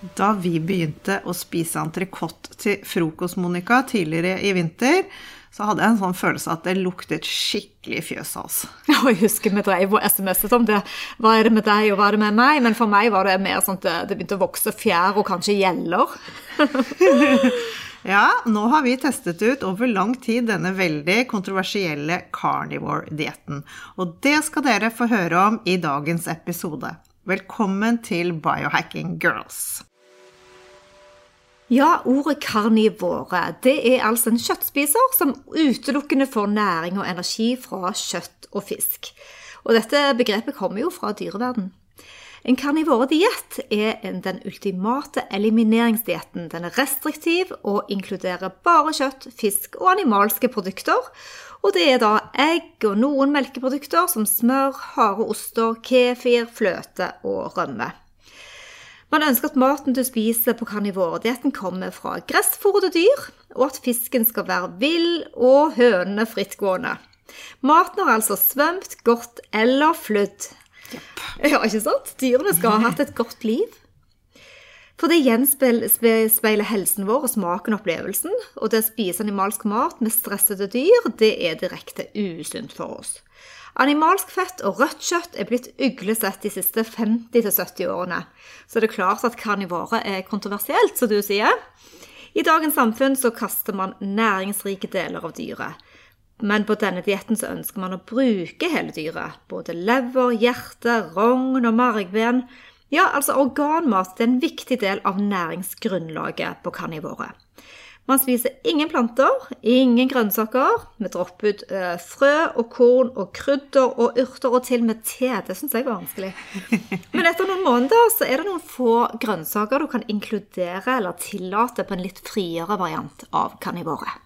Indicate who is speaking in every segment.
Speaker 1: Da vi begynte å spise entrecôte til frokost, Monica, tidligere i vinter, så hadde jeg en sånn følelse at det luktet skikkelig fjøs av oss.
Speaker 2: Og jeg husker vi drev og SMS-et om det. Hva er det med deg, og hva er det med meg? Men for meg var det mer sånn at det begynte å vokse fjær og kanskje gjeller.
Speaker 1: ja, nå har vi testet ut over lang tid denne veldig kontroversielle carnivore-dietten. Og det skal dere få høre om i dagens episode. Velkommen til Biohacking Girls.
Speaker 2: Ja, ordet karnivore det er altså en kjøttspiser som utelukkende får næring og energi fra kjøtt og fisk. Og dette begrepet kommer jo fra dyreverden. En karnivore-diett er den ultimate elimineringsdietten. Den er restriktiv og inkluderer bare kjøtt, fisk og animalske produkter. Og det er da egg og noen melkeprodukter som smør, harde oster, kefir, fløte og rømme. Man ønsker at maten du spiser på karnivoredietten kommer fra gressfòrede dyr, og at fisken skal være vill og hønene frittgående. Maten har altså svømt, gått eller flydd. Yep. Ja, ikke sant? Dyrene skal ha hatt et godt liv. For det gjenspeiler helsen vår og smaken og opplevelsen. Og det å spise animalsk mat med stressede dyr, det er direkte usunt for oss. Animalsk fett og rødt kjøtt er blitt uglesett de siste 50-70 årene. Så det er klart at karnivore er kontroversielt, som du sier. I dagens samfunn så kaster man næringsrike deler av dyret. Men på denne dietten så ønsker man å bruke hele dyret. Både lever, hjerte, rogn og margben. Ja, altså organmat er en viktig del av næringsgrunnlaget på karnivore. Man spiser ingen planter, ingen grønnsaker. Vi dropper ut uh, frø og korn og krydder og urter, og til og med te. Det syns jeg var vanskelig. Men etter noen måneder så er det noen få grønnsaker du kan inkludere eller tillate på en litt friere variant av karnivore.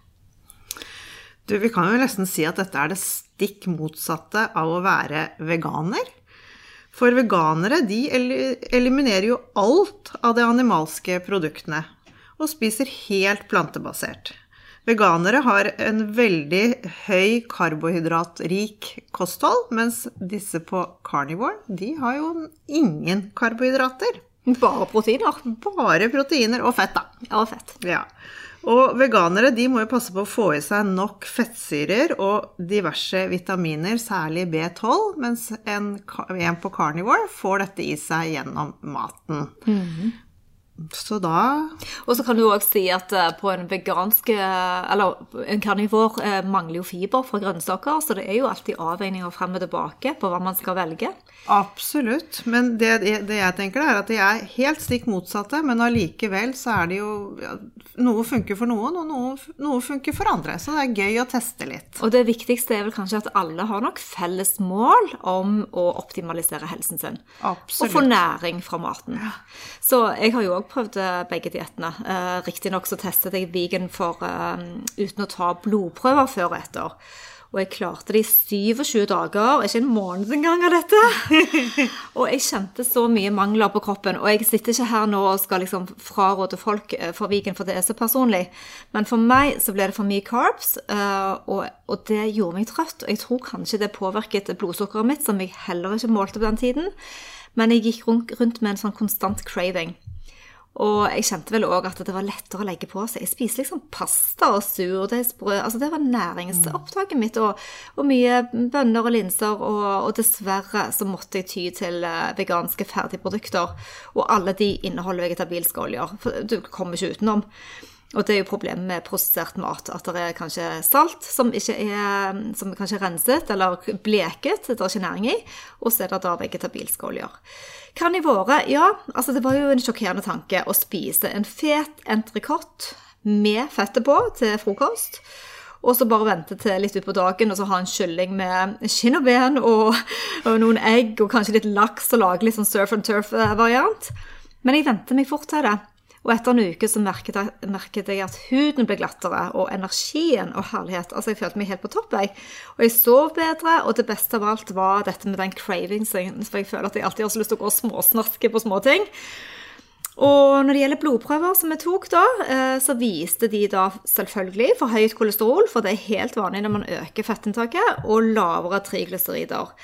Speaker 1: Du, vi kan jo nesten si at dette er det stikk motsatte av å være veganer. For veganere de eliminerer jo alt av de animalske produktene og spiser helt plantebasert. Veganere har en veldig høy karbohydratrik kosthold, mens disse på carnivore, de har jo ingen karbohydrater.
Speaker 2: Bare proteiner?
Speaker 1: Bare proteiner og fett, da.
Speaker 2: Ja, og fett.
Speaker 1: Ja. Og veganere de må jo passe på å få i seg nok fettsyrer og diverse vitaminer, særlig B12, mens en, en på carnivore får dette i seg gjennom maten. Mm -hmm. Så da
Speaker 2: Og så kan du òg si at eh, på en vegansk eh, Eller en karnivor eh, mangler jo fiber fra grønnsaker, så det er jo alltid avveininger frem og tilbake på hva man skal velge.
Speaker 1: Absolutt. Men det, det jeg tenker, er at de er helt stikk motsatte, men allikevel så er det jo ja, Noe funker for noen, og noe, noe, funker for andre. Så det er gøy å teste litt.
Speaker 2: Og det viktigste er vel kanskje at alle har nok felles mål om å optimalisere helsen sin.
Speaker 1: Absolutt.
Speaker 2: Og få næring fra maten. Så jeg har jo òg òg prøvd begge diettene. Eh, Riktignok så testet jeg vegan for, uh, uten å ta blodprøver før og etter. Og jeg klarte det i 27 dager, ikke en måned engang av dette. og jeg kjente så mye mangler på kroppen. Og jeg sitter ikke her nå og skal liksom fraråde folk eh, for vegan, for det er så personlig. Men for meg så ble det for mye carbs, og, og, det gjorde meg trøtt. Og jeg tror kanskje det påvirket blodsukkeret mitt, som jeg heller ikke målte på den tiden. Men jeg gikk rundt, rundt med en sånn konstant craving. Og jeg kjente vel òg at det var lettere å legge på seg. Jeg spiser liksom pasta og surdeigsbrød. Altså det var næringsopptaket mitt. Og, og mye bønner og linser. Og, og, dessverre så måtte jeg ty til eh, veganske ferdigprodukter. Og alle de inneholder vegetabilske oljer. For du kommer ikke utenom. Og det er jo problemet med prosessert mat, at det er kanskje salt som ikke er som er kanskje renset eller bleket, det er ikke næring i, og så er det da vegetabilske oljer. våre, ja, altså det var jo en sjokkerende tanke å spise en fet entrecôte med fettet på til frokost. Og så bare vente til litt utpå dagen og så ha en kylling med skinn og ben og, og, noen egg og kanskje litt laks og lage litt sånn surf and turf-variant. Men jeg venter meg fort til det. Og etter en uke så merket jeg, merket jeg at huden ble glattere, og energien og herlighet. Altså, jeg følte meg helt på topp, jeg. Og jeg sov bedre, og det beste av alt var dette med den cravingsen, for jeg føler at jeg alltid har så lyst til å gå og småsnaske på småting. Og når det gjelder blodprøver som jeg tok da, eh, så viste de da selvfølgelig for høyt kolesterol, for det er helt vanlig når man øker fettinntaket, og lavere triglycerider.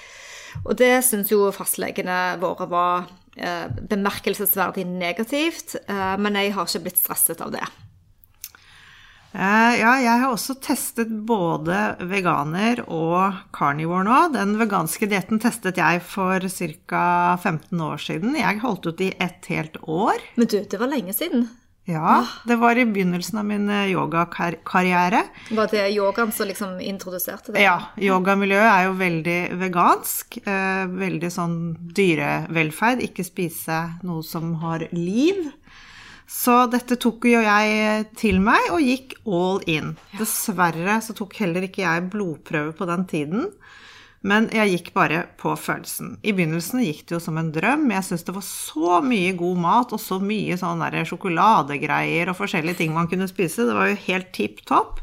Speaker 2: Og det syns jo fastlegene våre var bemerkelsesverdig negativt, eh, men jeg har ikke blitt stresset av det.
Speaker 1: Eh, ja, jeg har også testet både veganer og carnivore nå. Den veganske dietten testet jeg for ca. 15 år siden. Jeg holdt ut i et helt år.
Speaker 2: Men du, det var lenge siden.
Speaker 1: Ja, det var i begynnelsen av min eh, yogakarriere.
Speaker 2: Var det yogaen som liksom introduserte det?
Speaker 1: Ja, yogamiljøet er jo veldig vegansk. Eh, veldig sånn dyrevelferd. Ikke spise noe som har liv. Så dette tok jo jeg til meg og gikk all in. Dessverre så tok heller ikke jeg blodprøve på den tiden. Men jeg gikk bare på følelsen. I begynnelsen gikk det jo som en drøm. Jeg syntes det var så mye god mat og så mye sånn sjokoladegreier og forskjellige ting man kunne spise. Det var jo helt tipp topp.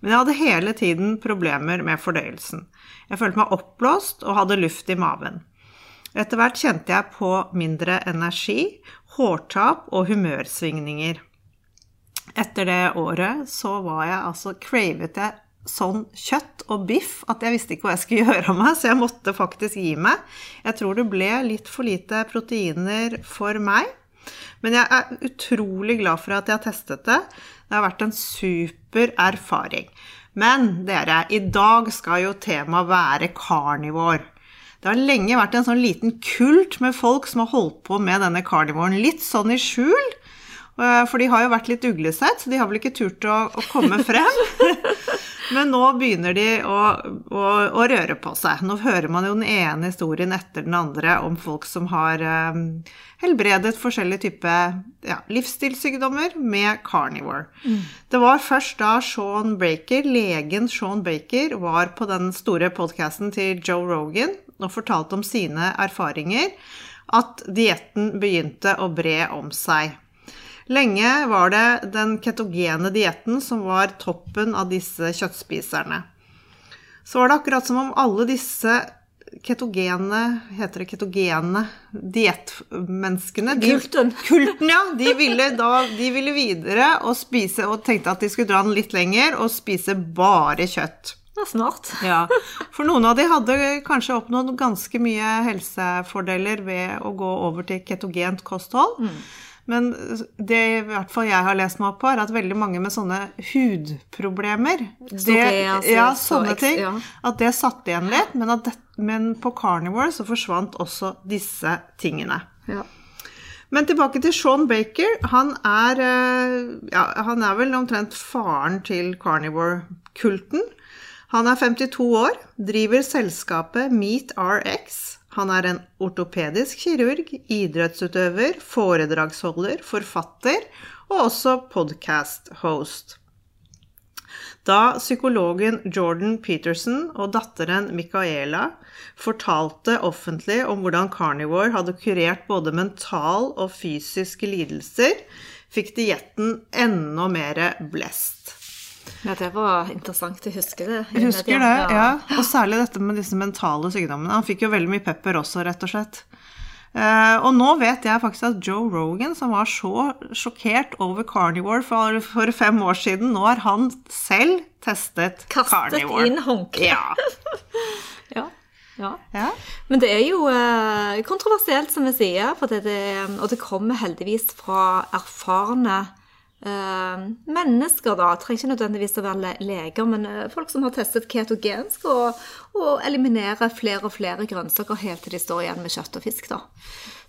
Speaker 1: Men jeg hadde hele tiden problemer med fordøyelsen. Jeg følte meg oppblåst og hadde luft i maven. Etter hvert kjente jeg på mindre energi hårtap og humørsvingninger. Etter det året så var jeg altså Cravet jeg sånn kjøtt og biff at jeg visste ikke hva jeg skulle gjøre av meg, så jeg måtte faktisk gi meg. Jeg tror det ble litt for lite proteiner for meg. Men jeg er utrolig glad for at jeg har testet det. Det har vært en super erfaring. Men dere, i dag skal jo temaet være karnivor. Det har lenge vært en sånn liten kult med folk som har holdt på med denne karnivoren. litt sånn i skjul. Eh, for de har jo vært litt uglesett, så de har vel ikke turt å, å komme frem. Men nå begynner de å, å, å, røre på seg. Nå hører man jo den ene historien etter den andre om folk som har um, helbredet forskjellige typer ja, livsstilssykdommer med carnivore. Mm. Det var først da Sean Baker, legen Sean Baker, var på den store podkasten til Joe Rogan og fortalte om sine erfaringer, at dietten begynte å bre om seg. Lenge var det den ketogene dietten som var toppen av disse kjøttspiserne. Så var det akkurat som om alle disse ketogene Heter det ketogene diettmenneskene?
Speaker 2: Kulten.
Speaker 1: Kulten, ja. De ville, da, de ville videre og spise og tenkte at de skulle dra den litt lenger og spise bare kjøtt.
Speaker 2: Ja, snart.
Speaker 1: Ja, For noen av de hadde kanskje oppnådd ganske mye helsefordeler ved å gå over til ketogent kosthold. Mm. Men det i hvert fall jeg har lest meg opp på, er at veldig mange med sånne hudproblemer det, ja, sånne ting, At det satt igjen litt. Men, det, men, på carnivore så forsvant også disse tingene. Ja. Men tilbake til Sean Baker. Han er, eh, ja, han er vel omtrent faren til carnivore-kulten. Han er 52 år, driver selskapet Meet RX. Han er en ortopedisk kirurg, idrettsutøver, foredragsholder, forfatter og også podcast-host. Da psykologen Jordan Peterson og datteren Micaela fortalte offentlig om hvordan carnivore hadde kurert både mental og fysiske lidelser, fikk dietten enda mer blest.
Speaker 2: Ja, det var interessant. Jeg husker det.
Speaker 1: Jeg husker det, ja. Og særlig dette med disse mentale sykdommene. Han fikk jo veldig mye pepper også, rett og slett. Uh, og nå vet jeg faktisk at Joe Rogan, som var så sjokkert over carnivore for, for fem år siden, nå har han selv testet
Speaker 2: Kastet
Speaker 1: carnivore.
Speaker 2: Kastet inn håndkleet.
Speaker 1: Ja.
Speaker 2: ja. Ja. ja. Men det er jo uh, kontroversielt, som vi sier, det, det, og det kommer heldigvis fra erfarne mennesker, da, trenger ikke nødvendigvis å være leger, men uh, folk som har testet ketogensk, og, og eliminerer flere og flere grønnsaker helt til de står igjen med kjøtt og fisk. da.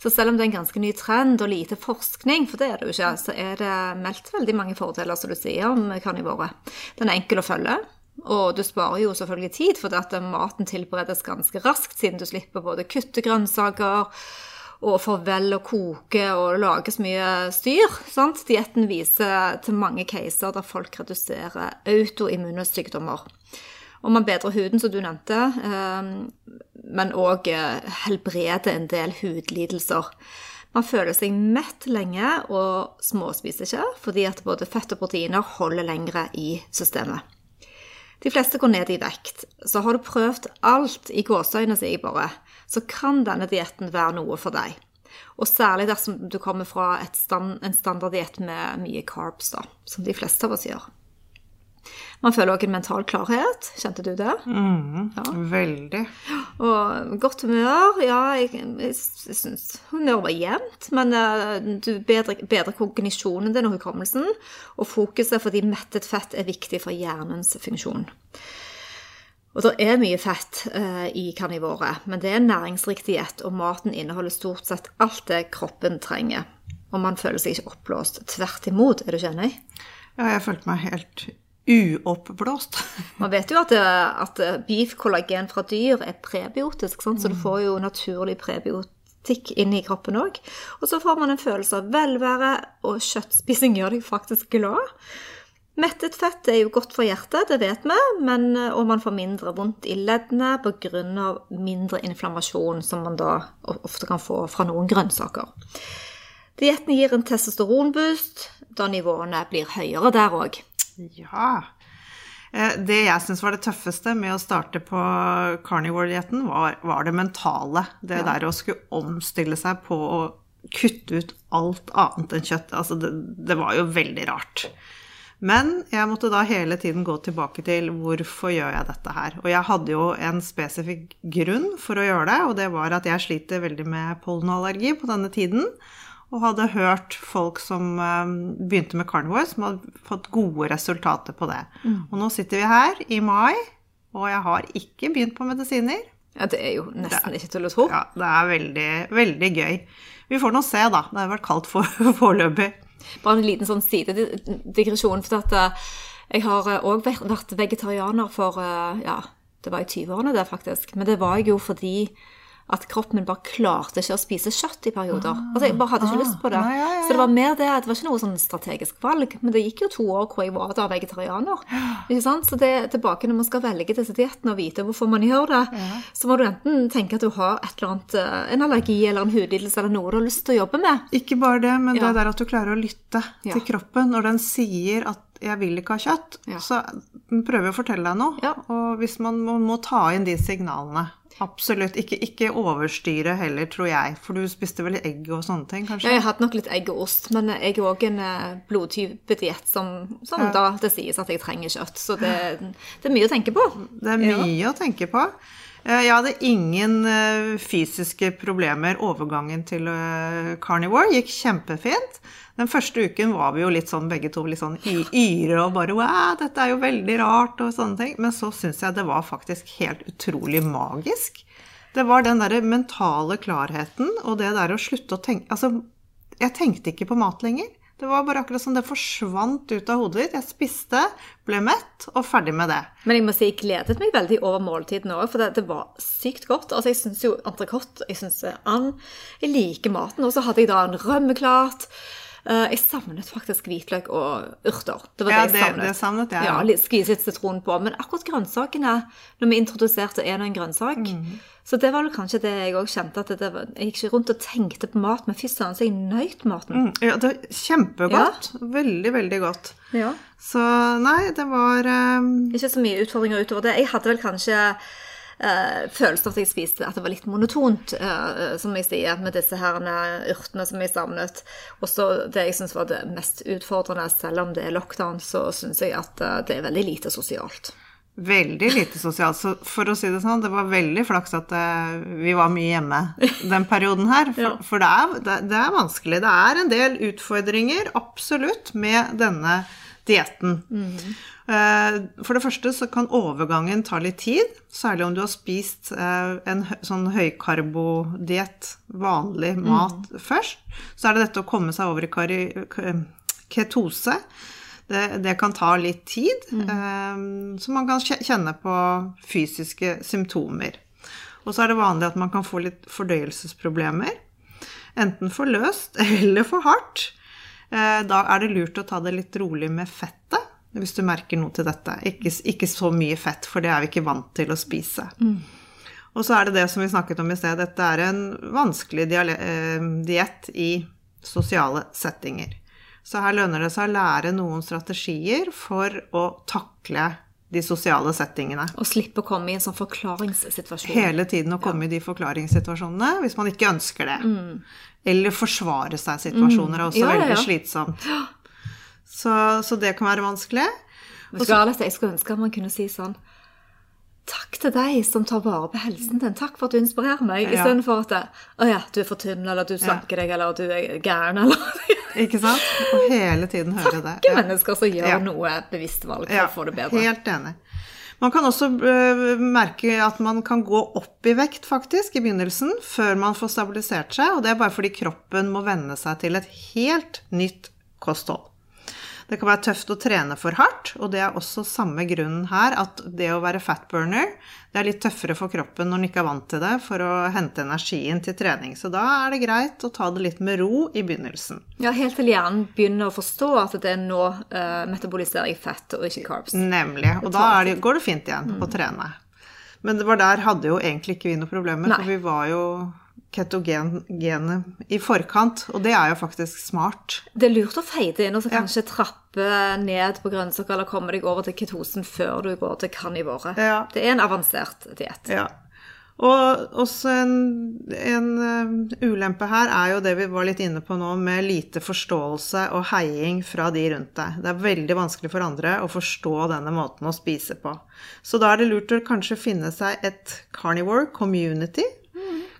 Speaker 2: Så selv om det er en ganske ny trend og lite forskning, for det er det jo ikke, så er det meldt veldig mange fordeler, som du sier, om karnivore. Den er enkel å følge. Og du sparer jo selvfølgelig tid, for at maten tilberedes ganske raskt, siden du slipper både kutte grønnsaker og får vel å koke og det lages mye styr. Dietten viser til mange caser der folk reduserer autoimmune sykdommer. Og man bedrer huden, som du nevnte, eh, men òg eh, helbreder en del hudlidelser. Man føler seg mett lenge og småspiser ikke, fordi at både fett og proteiner holder lengre i systemet. De fleste går ned i vekt. Så har du prøvd alt i gåseøynene, sier jeg bare, så kan denne dietten være noe for deg. Og særlig dersom du kommer fra stand, en standarddiett med mye carbs, da, som de fleste av oss gjør. Man føler òg en mental klarhet. Kjente du det?
Speaker 1: Mm, ja. Veldig.
Speaker 2: Og godt humør. Ja, jeg, jeg, jeg syns humøret var jevnt, men uh, du bedrer, bedre kognisjonen din og hukommelsen. Og fokuset fordi mettet fett er viktig for hjernens funksjon. Og det er mye fett uh, i karnivoret, men det er næringsrik diett, og maten inneholder stort sett alt det kroppen trenger. Og man føler seg ikke oppblåst. Tvert imot, er du ikke enig?
Speaker 1: Ja, jeg følte meg helt uoppblåst.
Speaker 2: Man vet jo at, at beef-kollagen fra dyr er prebiotisk, sant? så du får jo naturlig prebiotikk inn i kroppen òg. Og så får man en følelse av velvære, og kjøttspising gjør deg faktisk glad. Mettet fett er jo godt for hjertet, det vet vi, men, og man får mindre vondt i leddene pga. mindre inflammasjon, som man da ofte kan få fra noen grønnsaker. Dietten gir en testosteronboost, da nivåene blir høyere der òg.
Speaker 1: Ja. Eh, det jeg syns var det tøffeste med å starte på carnivore-dietten, var, var, det mentale. Det ja. der å skulle omstille seg på å kutte ut alt annet enn kjøtt. Altså, det, det, var jo veldig rart. Men jeg måtte da hele tiden gå tilbake til hvorfor gjør jeg dette her? Og jeg hadde jo en spesifikk grunn for å gjøre det, og det var at jeg sliter veldig med pollenallergi på denne tiden og hadde hørt folk som um, begynte med carnivore, som hadde fått gode resultater på det. Mm. Og nå sitter vi her i mai, og jeg har ikke begynt på medisiner.
Speaker 2: Ja, Det er jo nesten det, ikke til å tro.
Speaker 1: Ja, det er veldig, veldig gøy. Vi får nå se, da. Det har vært kaldt for, foreløpig.
Speaker 2: Bare en liten sånn sidedigresjon. For at eh, jeg har òg eh, vært vegetarianer for eh, ja, det var i 20-årene, det faktisk. Men det var jeg jo fordi at kroppen min bare klarte ikke å spise kjøtt i perioder. Ah, altså, Jeg bare hadde ikke ah, lyst på det. Nei, ja, ja. Så det var mer det, det var ikke noe sånn strategisk valg. Men det gikk jo to år hvor jeg var da vegetarianer. Ikke sant? Så det er tilbake når man skal velge disse diettene og vite hvorfor man gjør det, ja. så må du enten tenke at du har et eller annet, eh, en allergi eller en hudlidelse eller noe du har lyst til å jobbe med.
Speaker 1: Ikke bare det, men det der at du klarer å lytte til kroppen når den sier at jeg vil ikke ha kjøtt, så prøver jeg å fortelle deg noe. Og hvis man må, må ta inn de signalene Absolutt. Ikke, ikke, overstyre heller, tror jeg. For du spiste vel egg og sånne ting, kanskje?
Speaker 2: Ja, jeg har hatt nok litt egg og ost, men jeg er òg en eh, blodtype diett som, som ja. da det sies at jeg trenger kjøtt. Så det, det, er mye å tenke på.
Speaker 1: Det er mye ja. å tenke på. Eh, jeg hadde ingen eh, fysiske problemer. Overgangen til carnivore gikk kjempefint. Den første uken var vi jo litt sånn begge to litt sånn yre og bare Wow, dette er jo veldig rart og sånne ting. Men så syns jeg det var faktisk helt utrolig magisk. Det var den derre mentale klarheten og det der å slutte å tenke Altså, jeg tenkte ikke på mat lenger. Det var bare akkurat som det forsvant ut av hodet ditt. Jeg spiste, ble mett og ferdig med det.
Speaker 2: Men jeg må si jeg gledet meg veldig over måltiden òg, for det, det, var sykt godt. Altså, Jeg syns jo entrecôte, jeg syns and, jeg liker maten. Og så hadde jeg da en rømmeklart. Eh, jeg savnet faktisk hvitløk og urter.
Speaker 1: Det var ja, det jeg savnet. Det, det savnet jeg,
Speaker 2: ja. ja Skvise litt sitron på. Men akkurat grønnsakene, når vi introduserte en og en grønnsak mm. Så det var vel kanskje det jeg òg kjente, at det var, jeg gikk ikke rundt og tenkte på mat, men fy søren, så jeg nøyt maten.
Speaker 1: Mm, ja, det var kjempegodt. Ja. Veldig, veldig godt.
Speaker 2: Ja.
Speaker 1: Så nei, det var um...
Speaker 2: Ikke så mye utfordringer utover det. Jeg hadde vel kanskje følelsen av at jeg spiste at det var litt monotont, uh, som jeg sier, med disse her urtene som jeg savnet. Og så det jeg syns var det mest utfordrende, selv om det er lockdown, så syns jeg at uh, det er veldig lite sosialt.
Speaker 1: Veldig lite sosialt. Så for å si det sånn, det var veldig flaks at vi var mye hjemme den perioden her. For, for det, er, det, er, vanskelig. Det er en del utfordringer, absolutt, med denne dietten. Mm. Eh, for det første så kan overgangen ta litt tid, særlig om du har spist eh, en sånn høykarbodiett, vanlig mm. mat, mm. først. Så er det dette å komme seg over i ketose. Det, det, kan ta litt tid, mm. Eh, så man kan kjenne på fysiske symptomer. Og så er det vanlig at man kan få litt fordøyelsesproblemer. Enten for løst eller for hardt. Da er det lurt å ta det litt rolig med fettet hvis du merker noe til dette. Ikke, ikke, så mye fett, for det er vi ikke vant til å spise. Mm. Og så er det det som vi snakket om i sted, dette er en vanskelig eh, diett i sosiale settinger. Så her lønner det seg å lære noen strategier for å takle de sosiale settingene.
Speaker 2: Og slippe å komme i en sånn forklaringssituasjon.
Speaker 1: Hele tiden å komme ja. i de forklaringssituasjonene hvis man ikke ønsker det. Mm. Eller forsvare seg situasjoner er også ja, veldig ja, slitsomt. Så, så, det kan være vanskelig.
Speaker 2: Også, jeg skulle ønske at man kunne si sånn Takk til deg som tar vare på helsen din. Takk for at du inspirerer meg. Istedenfor at Å ja, du er for tynn, eller du slanker deg, eller du er gæren, eller
Speaker 1: Ikke sant? Og hele tiden høre det.
Speaker 2: Takke mennesker som gjør ja. noe bevisst valg for å få det bedre.
Speaker 1: Helt enig. Man kan også uh, merke at man kan gå opp i vekt, faktisk, i begynnelsen, før man får stabilisert seg, og det er bare fordi kroppen må venne seg til et helt nytt kosthold. Det kan være tøft å trene for hardt, og det er også samme grunnen her, at det å være fatburner, det er litt tøffere for kroppen når den ikke er vant til det, for å hente energien til trening. Så da er det greit å ta det litt med ro i begynnelsen.
Speaker 2: Ja, helt til hjernen begynner å forstå at det er nå uh, metaboliserer jeg fett og ikke carbs.
Speaker 1: Nemlig. Og da det, går det fint igjen mm. å trene. Men det var der hadde jo egentlig ikke vi noe problemer, for vi var jo ketogenet i forkant, og det er jo faktisk smart.
Speaker 2: Det er lurt å feide inn og så kanskje ja. trappe ned på grønnsaker eller komme deg over til ketosen før du går til carnivore. Ja. Det er en avansert diett.
Speaker 1: Ja. Og også en, en uh, ulempe her er jo det vi var litt inne på nå, med lite forståelse og heiing fra de rundt deg. Det er veldig vanskelig for andre å forstå denne måten å spise på. Så da er det lurt å kanskje finne seg et carnivore community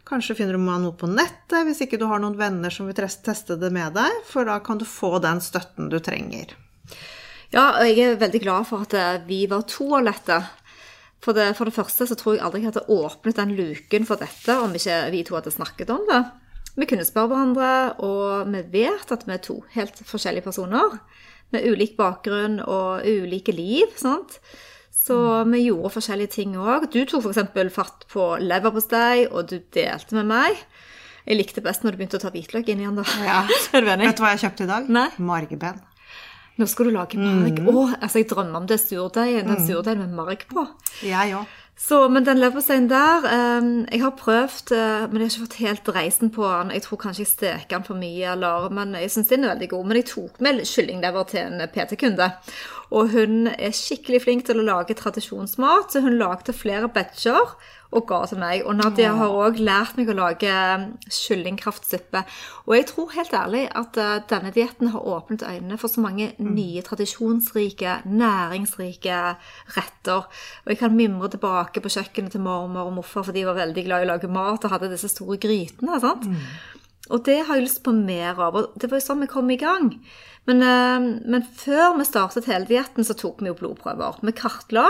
Speaker 1: Kanskje finner du noe på nettet hvis ikke du har noen venner som vil teste det med deg, for da kan du få den støtten du trenger.
Speaker 2: Ja, og jeg er veldig glad for at eh, vi var to av dette. For det, for det første så tror jeg aldri jeg hadde åpnet den luken for dette om ikke vi to hadde snakket om det. Vi kunne spørre hverandre, og vi vet at vi er to helt forskjellige personer. Med ulik bakgrunn og ulike liv. sant? Så vi gjorde forskjellige ting òg. Du tok f.eks. fatt på leverpostei, og du delte med meg. Jeg likte best når du begynte å ta hvitløk inn igjen. da.
Speaker 1: Ja. er du enig? Vet du hva jeg kjøpte i dag?
Speaker 2: Nei.
Speaker 1: Margben.
Speaker 2: Nå skal du lage marg. Mm. Å, altså jeg drømmer om det surdeigen. Den mm. surdeigen med marg på.
Speaker 1: Jeg òg.
Speaker 2: Så, men den leverposteien der um, Jeg har prøvd, uh, men jeg har ikke fått helt reisen på den. Jeg tror kanskje jeg steker den for mye, eller, men jeg syns den er veldig god. Men jeg tok med kyllinglever til en PT-kunde. Og hun er skikkelig flink til å lage tradisjonsmat, så hun lagde flere batcher og ga til meg. Og Nadia har òg lært meg å lage um, kyllingkraftsuppe. Og jeg tror helt ærlig at uh, denne dietten har åpnet øynene for så mange mm. nye, tradisjonsrike, næringsrike retter. Og jeg kan mimre tilbake på kjøkkenet til mormor og morfar, for de var veldig glad i å lage mat og hadde disse store grytene. sant? Mm. Og det har jeg lyst på mer av. Og det var jo sånn vi kom i gang. Men, eh, men før vi startet hele dietten, så tok vi jo blodprøver. Vi kartla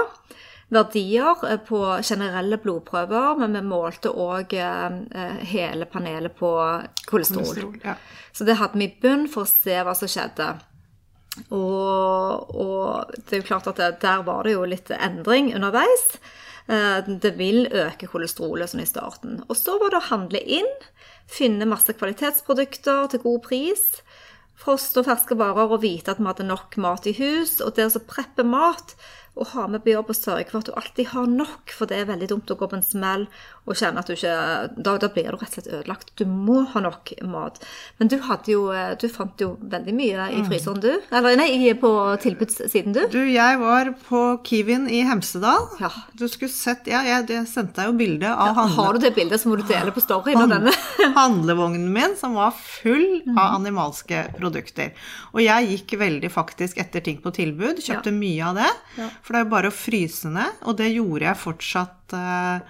Speaker 2: verdier eh, på generelle blodprøver, men vi målte òg eh, hele panelet på kolesterol. kolesterol ja. Så det hadde vi i bunn for å se hva som skjedde. Og, og det er jo klart at det, der var det jo litt endring underveis. Det vil øke kolesterolet sånn i starten. Og så var det å handle inn finne masse kvalitetsprodukter til god pris, frost og ferske varer og vite at vi hadde nok mat i hus. Og det å preppe mat og ha med på jobb og sørge for at du alltid har nok, for det er veldig dumt å gå på en smell og kjenne at du ikke Da, da blir du rett og slett ødelagt. Du må ha nok mat. Men du hadde jo Du fant jo veldig mye i mm. fryseren, du. Eller nei, på tilbudssiden, du.
Speaker 1: Du, jeg var på Kiwien i Hemsedal. Ja. Du skulle sett Ja, jeg, jeg sendte deg jo bilde av ja,
Speaker 2: handle... Har du det bildet, så må du dele på Story. denne.
Speaker 1: handlevognen min som var full av mm. animalske produkter. Og jeg gikk veldig faktisk etter ting på tilbud. Kjøpte ja. mye av det. Ja. For det er jo bare å fryse ned, og det gjorde jeg fortsatt uh,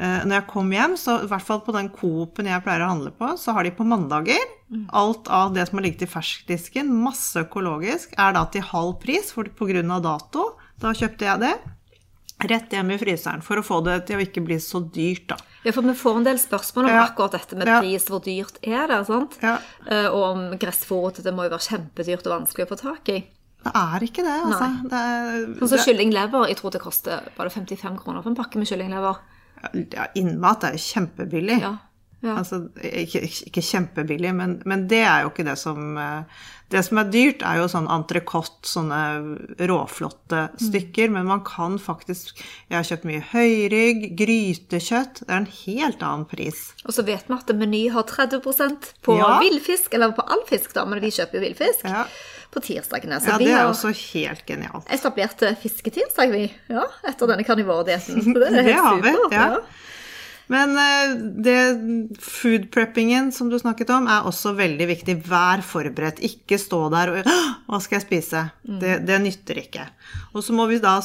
Speaker 1: uh, når jeg kom hjem. Så i hvert fall på den Coop-en jeg pleier å handle på, så har de på mandager mm. alt av det som har ligget i ferskdisken, masse økologisk, er da til halv pris for, av dato. Da kjøpte jeg det. Rett hjem i fryseren for å få det til å ikke bli så dyrt, da.
Speaker 2: Ja, for vi får en del spørsmål om ja. akkurat dette med pris. Hvor dyrt er det? sant? Ja. Uh, og om gressfòret, det må jo være kjempedyrt og vanskelig å få tak i.
Speaker 1: Det er ikke det, altså. Det
Speaker 2: er, sånn som kyllinglever. Jeg tror det koster bare 55 kroner for en pakke med kyllinglever.
Speaker 1: Ja, Innmat er jo kjempebillig. Ja.
Speaker 2: Ja.
Speaker 1: Altså, ikke, ikke kjempebillig, men, men det er jo ikke det som eh, Det som er dyrt, er jo sånn entrecôte, sånne råflotte stykker, men man kan faktisk Jeg har kjøpt mye høyrygg, grytekjøtt. Det er en helt annen pris.
Speaker 2: Og så vet vi at Meny har 30% på
Speaker 1: Ja.
Speaker 2: villfisk, eller på all fisk, da, men vi kjøper jo villfisk
Speaker 1: Ja.
Speaker 2: På tirsdagene. Så
Speaker 1: Ja,
Speaker 2: vi
Speaker 1: det er også helt genialt.
Speaker 2: Etablerte eh, fisketirsdag, vi. Ja, etter denne karnivordietten. Det
Speaker 1: Det
Speaker 2: helt
Speaker 1: har vi,
Speaker 2: ja.
Speaker 1: ja. Men eh, det food preppingen som du snakket om, er også veldig viktig. Vær forberedt. Ikke stå der og Hva skal jeg spise? Det, det nytter ikke. Og så må vi da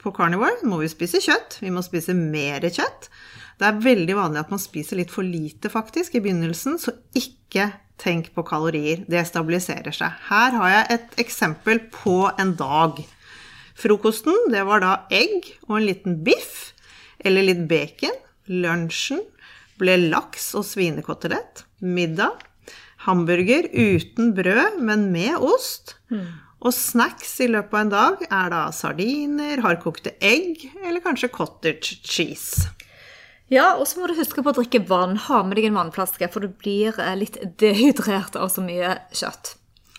Speaker 1: på carnivore må vi spise kjøtt. Vi må spise mer kjøtt. Det er veldig vanlig at man spiser litt for lite faktisk i begynnelsen, så ikke tenk på kalorier. Det stabiliserer seg. Her har jeg et eksempel på en dag. Frokosten, det var da egg og en liten biff eller litt bacon. Lunsjen ble laks og svinekotelett. Middag hamburger uten brød, men med ost. Og snacks i løpet av en dag er da sardiner, hardkokte egg eller kanskje cottage cheese.
Speaker 2: Ja, og så må du huske på å drikke vann. Ha med deg en vannflaske, for du blir eh, litt dehydrert av så mye kjøtt.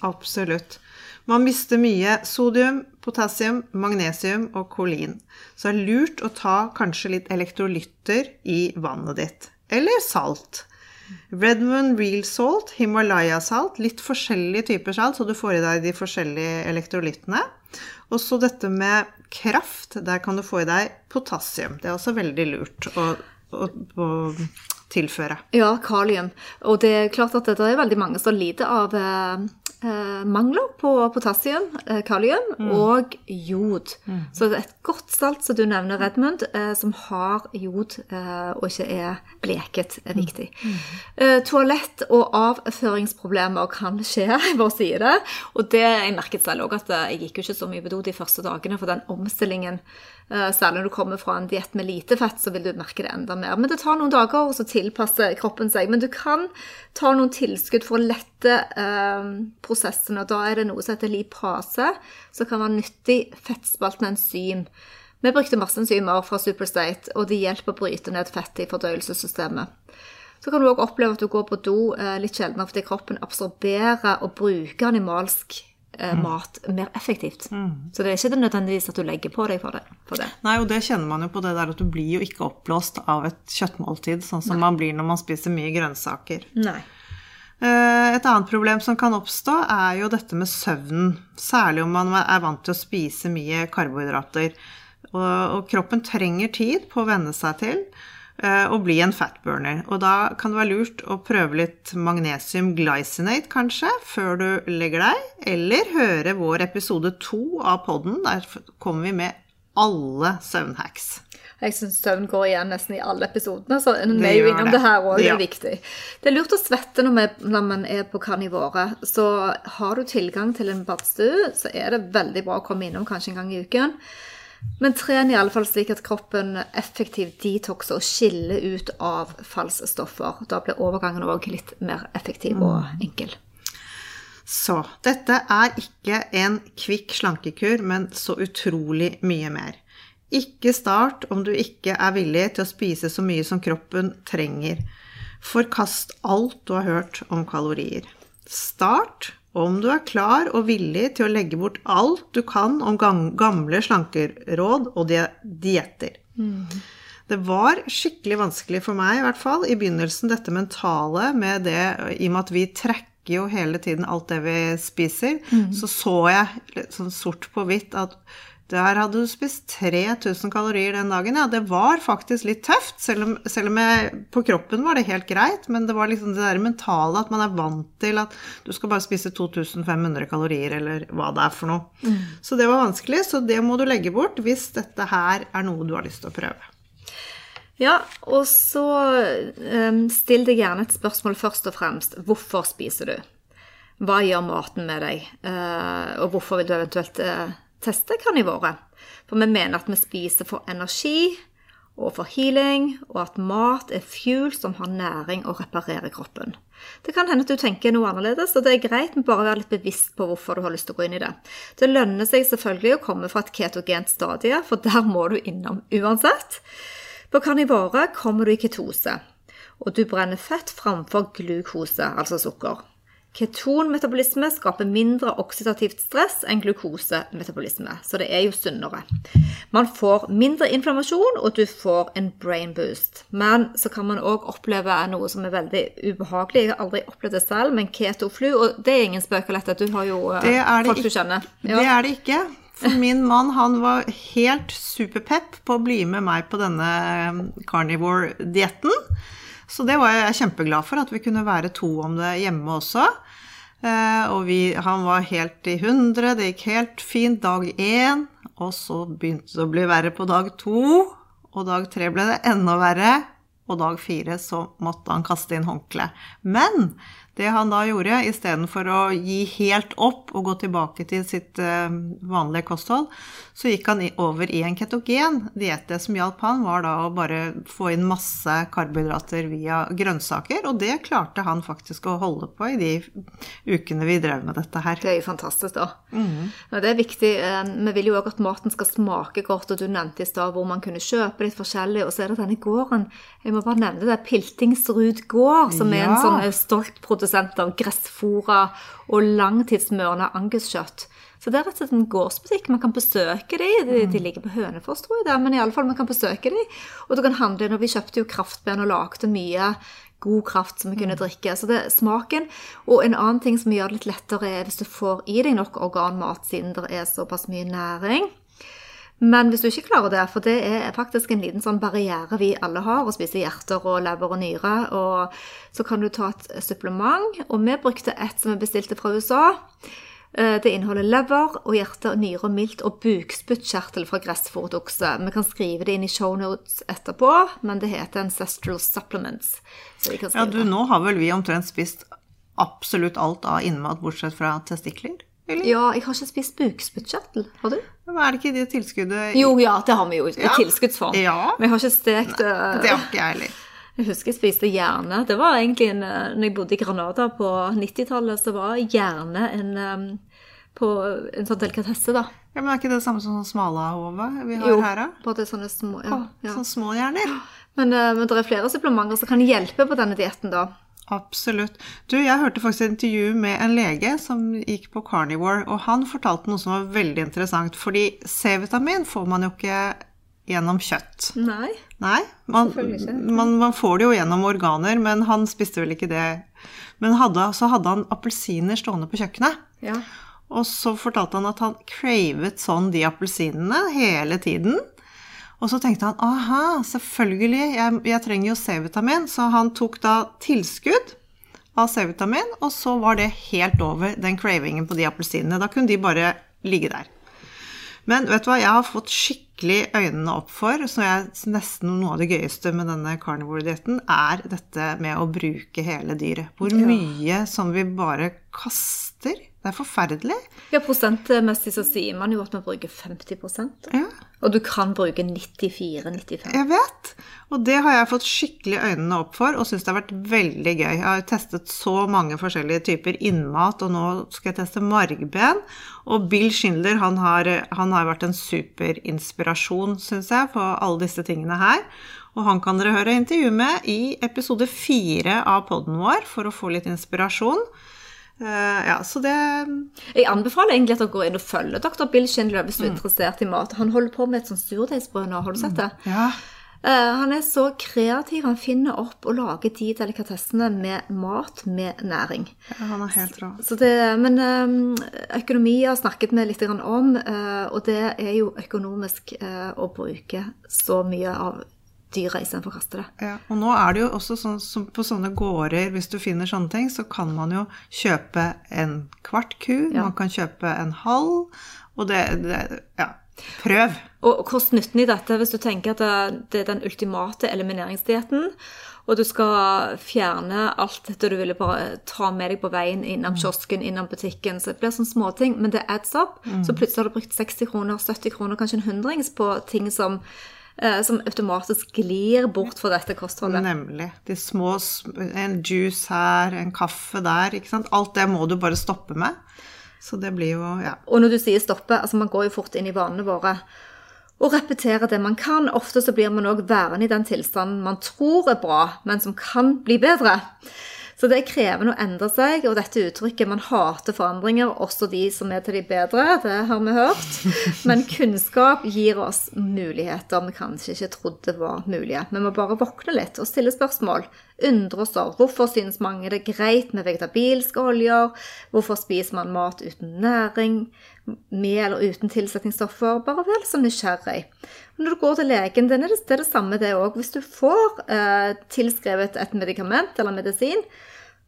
Speaker 1: Absolutt. Man mister mye sodium, potassium, magnesium og kolin. Så det er lurt å ta kanskje litt elektrolytter i vannet ditt. Eller salt. Redmond real salt, Himalaya-salt, litt forskjellige typer salt, så du får i deg de forskjellige elektrolyttene. Og så dette med kraft, der kan du få i deg potassium. Det er også veldig lurt å, å, å tilføre.
Speaker 2: Ja, kalium. Og det er klart at det er veldig mange som lider av eh, eh, mangler på potassium, eh, kalium og jod. Så det er et godt salt som du nevner, Redmond, eh, som har jod eh, og ikke er bleket, er viktig. Eh, toalett- og avføringsproblemer kan skje, jeg bare sier det. Og det jeg merket selv òg, at jeg gikk jo ikke så mye på do de første dagene for den omstillingen. Eh, Særlig når du kommer fra en diett med lite fett, så vil du merke det enda mer. Men det tar noen dager, og så tilpasser kroppen seg. Men du kan ta noen tilskudd for å lette eh, prosessen, og da er det noe som heter lipase, som kan være nyttig fettspaltende enzym. Vi brukte masse enzymer fra Superstate, og de hjelper å bryte ned fett i fordøyelsessystemet. Så kan du òg oppleve at du går på do eh, litt sjeldnere fordi kroppen absorberer og bruker animalsk mat mer effektivt. Så det er ikke nødvendigvis at du legger på deg for det. For det.
Speaker 1: Nei, og det kjenner man jo på det der at du blir jo ikke oppblåst av et kjøttmåltid, sånn som man blir når man spiser mye grønnsaker.
Speaker 2: Nei.
Speaker 1: Eh, Et annet problem som kan oppstå, er jo dette med søvnen. Særlig om man er vant til å spise mye karbohydrater. Og, og kroppen trenger tid på å venne seg til eh, å bli en fatburner. Og da kan det være lurt å prøve litt magnesium glycinate, kanskje, før du legger deg. Eller høre vår episode to av podden. Der kommer vi med alle søvnhacks.
Speaker 2: Jeg syns søvn går igjen nesten i alle episodene, så vi er jo innom
Speaker 1: det.
Speaker 2: det her òg, det
Speaker 1: Ja.
Speaker 2: er viktig. Det er lurt å svette når man er på karnivore. Så har du tilgang til en badstue, så er det veldig bra å komme innom kanskje en gang i uken. Men tren i alle fall slik at kroppen effektivt detoxer og skiller ut avfallsstoffer. Da blir overgangen òg litt mer effektiv og enkel.
Speaker 1: Så dette er ikke en kvikk slankekur, men så utrolig mye mer. Ikke start om du ikke er villig til å spise så mye som kroppen trenger. Forkast alt du har hørt om kalorier. Start om du er klar og villig til å legge bort alt du kan om gam- gamle slankeråd og dietter. Mm. Det var skikkelig vanskelig for meg, i hvert fall, i begynnelsen, dette mentale med det, i og med at vi trekker jo hele tiden alt det vi spiser, så så jeg sånn sort på hvitt at der hadde du spist 3000 kalorier den dagen. Ja, det var faktisk litt tøft, selv om, selv om jeg, på kroppen var det helt greit, men det var liksom det der mentale at man er vant til at du skal bare spise 2500 kalorier, eller hva det er for noe. Så det var vanskelig, så det må du legge bort hvis dette her er noe du har lyst til å prøve.
Speaker 2: Ja, og så um, still deg gjerne et spørsmål først og fremst. Hvorfor spiser du? Hva gjør maten med deg? Uh, og hvorfor vil du eventuelt eh, teste karnivore? For vi mener at vi spiser for energi og for healing, og at mat er fuel som har næring og reparerer kroppen. Det kan hende at du tenker noe annerledes, og det er greit, men bare være litt bevisst på hvorfor du har lyst til å gå inn i det. Det lønner seg selvfølgelig å komme fra et ketogent stadie, for der må du innom uansett. På karnivore kommer du i ketose. og du brenner fett framfor glukose, altså sukker. Ketonmetabolisme skaper mindre oksidativt stress enn glukosemetabolisme, så det er jo sunnere. Man får mindre inflammasjon, og du får en brain boost. Men så kan man òg oppleve noe som er veldig ubehagelig. Jeg har aldri opplevd det selv, men ketoflu, og det er ingen spøk, Alette. Du har jo eh,
Speaker 1: Det er det
Speaker 2: folk du
Speaker 1: kjenner.
Speaker 2: kjenner.
Speaker 1: Det er det ikke. For min mann han var helt superpepp på å bli med meg på denne eh, carnivore-dietten. Så det var jeg kjempeglad for, at vi kunne være to om det hjemme også. Eh, og vi, han var helt i hundre, det gikk helt fint dag én. Og så begynte det å bli verre på dag to. Og dag tre ble det enda verre. Og dag fire så måtte han kaste inn håndkle. Men det han da gjorde, istedenfor å gi helt opp og gå tilbake til sitt eh, vanlige kosthold, så gikk han over i en ketogen diett. Det som hjalp han, var da å bare få inn masse karbohydrater via grønnsaker, og det klarte han faktisk å holde på i de ukene vi drev med dette her.
Speaker 2: Det er jo fantastisk, da. Mm. det er viktig. eh, Vi vil jo òg at maten skal smake godt, og du nevnte i stad hvor man kunne kjøpe litt forskjellig. Og så er det denne gården. Jeg må bare nevne det. Piltingsrud gård, som er en sånn eh, stolt produsent av gressfora og langtidsmørende anguskjøtt. Så det er rett og slett en gårdsbutikk. Man kan besøke de. De, de ligger på Hønefoss, tror jeg det, men i alle fall man kan besøke de. Og du kan handle når vi kjøpte jo kraftben og lagde mye god kraft som vi kunne drikke. Så det er smaken. Og en annen ting som gjør det litt lettere, er hvis du får i deg nok organmat, siden det er såpass mye næring. Men hvis du ikke klarer det, for det er faktisk en liten sånn barriere vi alle har, å spise hjerter og lever og nyre, og så kan du ta et supplement. Og vi brukte et som vi bestilte fra USA. Eh, Det inneholder lever og hjerte, nyre og milt og bukspyttkjertel fra gressfòret. Vi kan skrive det inn i shownotes etterpå, men det heter Ancestral Supplements. Så vi kan
Speaker 1: Ja, du, nå har vel vi omtrent spist absolutt alt av innmat, bortsett fra testikler? Eller?
Speaker 2: Ja, jeg har ikke spist bukspyttkjertel. Har du?
Speaker 1: Men Er det ikke det tilskuddet
Speaker 2: Jo, ja, det har vi jo i
Speaker 1: Ja.
Speaker 2: tilskuddsform.
Speaker 1: Ja.
Speaker 2: Jeg har ikke stekt det.
Speaker 1: Det har ikke jeg heller.
Speaker 2: Jeg husker jeg spiste hjerne. Det var egentlig en, eh, når jeg bodde i Granada på 90-tallet, så var hjerne en, eh, på en sånn delikatesse, da.
Speaker 1: Ja, men er ikke det samme som sånn smalahove vi har
Speaker 2: Jo,
Speaker 1: her, da?
Speaker 2: bare det er sånne små ja, ja.
Speaker 1: Sånne små hjerner.
Speaker 2: Men, eh, men det er flere supplementer som kan hjelpe på denne dietten, da.
Speaker 1: Absolutt. Du, jeg hørte faktisk et intervju med en lege som gikk på carnivore, og han fortalte noe som var veldig interessant, fordi C-vitamin får man jo ikke gjennom kjøtt.
Speaker 2: Nei.
Speaker 1: Nei, man,
Speaker 2: Selvfølgelig ikke.
Speaker 1: man, man får det jo gjennom organer, men han spiste vel ikke det. Men hadde, så hadde han appelsiner stående på kjøkkenet.
Speaker 2: Ja.
Speaker 1: Og så fortalte han at han cravet sånn de appelsinene hele tiden. Og så tenkte han aha, selvfølgelig, jeg, jeg trenger jo C-vitamin. Så han tok da tilskudd av C-vitamin, og så var det helt over den cravingen på de appelsinene. Da kunne de bare ligge der. Men vet du hva, jeg har fått skikkelig øynene opp for, så jeg, nesten noe av det gøyeste med denne carnivore-dietten, er dette med å bruke hele dyret. Hvor mye som vi bare kaster. Det er forferdelig.
Speaker 2: ja, prosentmessig så sier man jo at man bruker 50%
Speaker 1: Ja,
Speaker 2: Og du kan bruke 94-95
Speaker 1: jeg vet. Og det har jeg fått skikkelig øynene opp for, og syns det har vært veldig gøy. Jeg har testet så mange forskjellige typer innmat, og nå skal jeg teste margben. Og Bill Schindler, han har, han har vært en superinspirasjon, syns jeg, på alle disse tingene her. Og han kan dere høre intervju med i episode fire av poden vår, for å få litt inspirasjon. Eh, ja, så det
Speaker 2: Jeg anbefaler egentlig at dere går inn og følger dr. Bill Schindler hvis du er interessert i mat. Han holder på med et sånt surdeigsbrød nå, har du sett det?
Speaker 1: Ja.
Speaker 2: Eh, han er så kreativ. Han finner opp og lager de delikatessene med mat med næring.
Speaker 1: Ja, Han er helt rå.
Speaker 2: Så det, men eh, økonomi har snakket med litt om, eh, og det er jo økonomisk å bruke så mye av dyra istedenfor å kaste det.
Speaker 1: Ja, og nå er det jo også sånn som på sånne gårder, hvis du finner sånne ting, så kan man jo kjøpe en kvart ku,
Speaker 2: Ja.
Speaker 1: man kan kjøpe en halv, og det, det Ja, prøv.
Speaker 2: Og kost-nytten i dette, hvis du tenker at det, det er den ultimate elimineringsdietten, og du skal fjerne alt dette du ville bare ta med deg på veien innom kiosken, innom butikken, så det blir sånne småting, men det adds up. Så plutselig har du brukt 60 kroner, 70 kroner, kanskje en hundrings på ting som, som automatisk glir bort fra dette kostholdet.
Speaker 1: Nemlig. De små En juice her, en kaffe der, ikke sant. Alt det må du bare stoppe med. Så det blir jo Ja.
Speaker 2: Og når du sier stoppe, altså man går jo fort inn i vanene våre. Og repetere det man kan. Ofte så blir man òg værende i den tilstanden man tror er bra, men som kan bli bedre. Så det er krevende å endre seg, og dette uttrykket 'man hater forandringer', også de som er til de bedre, det har vi hørt. Men kunnskap gir oss muligheter vi kanskje ikke trodde var mulige. Vi må bare våkne litt og stille spørsmål. Undre oss over hvorfor synes mange det er greit med vegetabilske oljer, hvorfor spiser man mat uten næring, med eller uten tilsetningsstoffer. Bare vel så nysgjerrig. Når du går til legen, det er det, samme det òg. Hvis du får eh, tilskrevet et medikament eller medisin,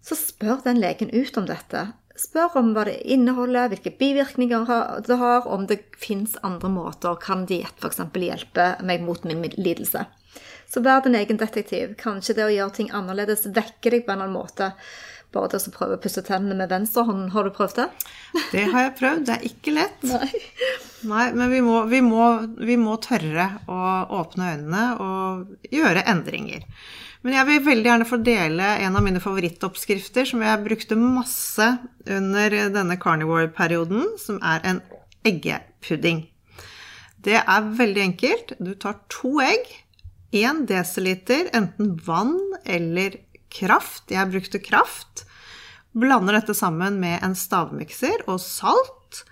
Speaker 2: så spør den legen ut om dette. Spør om hva det inneholder, hvilke bivirkninger det har, om det fins andre måter. Kan diett f.eks. hjelpe meg mot min lidelse? Så vær din egen detektiv. Kanskje det å gjøre ting annerledes vekker deg på en eller annen måte. Bare til å prøve å pusse tennene med venstre hånd, har du prøvd det?
Speaker 1: Det har jeg prøvd. Det er ikke lett.
Speaker 2: Nei.
Speaker 1: Nei men vi må, vi, må, vi må, tørre å åpne øynene og gjøre endringer. Men jeg vil veldig gjerne få dele en av mine favorittoppskrifter som jeg brukte masse under denne carnivore-perioden, som er en eggepudding. Det er veldig enkelt. Du tar to egg, 1 dl enten vann eller kraft. Jeg brukte kraft. Blander dette sammen med en stavmikser og salt.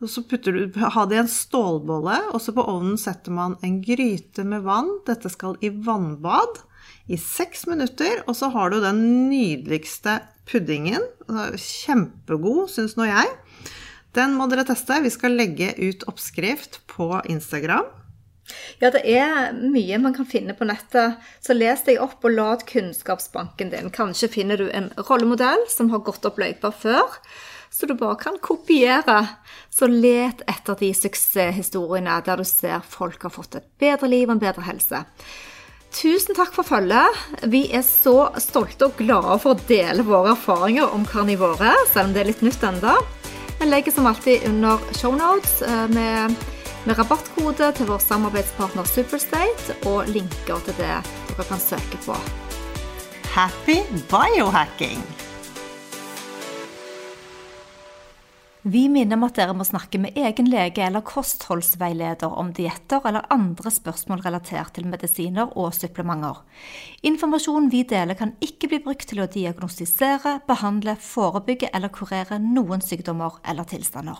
Speaker 1: Og så putter du, ha det i en stålbolle, og så på ovnen setter man en gryte med vann. Dette skal i vannbad i seks minutter, og så har du den nydeligste puddingen. Kjempegod, syns nå jeg. Den må dere teste. Vi skal legge ut oppskrift på Instagram.
Speaker 2: Ja, det er mye man kan finne på nettet. Så les deg opp og lad kunnskapsbanken din. Kanskje finner du en rollemodell som har gått opp løypa før, så du bare kan kopiere. Så let etter de suksesshistoriene der du ser folk har fått et bedre liv og en bedre helse. Tusen takk for følget. Vi er så stolte og glade for å dele våre erfaringer om karnivåret, selv om det er litt nytt enda. Vi legger som alltid under shownotes eh, med, med rabattkode til vår samarbeidspartner Superstate og linker til det dere kan søke på.
Speaker 1: Happy biohacking!
Speaker 2: Vi minner om at dere må snakke med egen lege eller kostholdsveileder om dietter eller andre spørsmål relatert til medisiner og supplementer. Informasjonen vi deler kan ikke bli brukt til å diagnostisere, behandle, forebygge eller kurere noen sykdommer eller tilstander.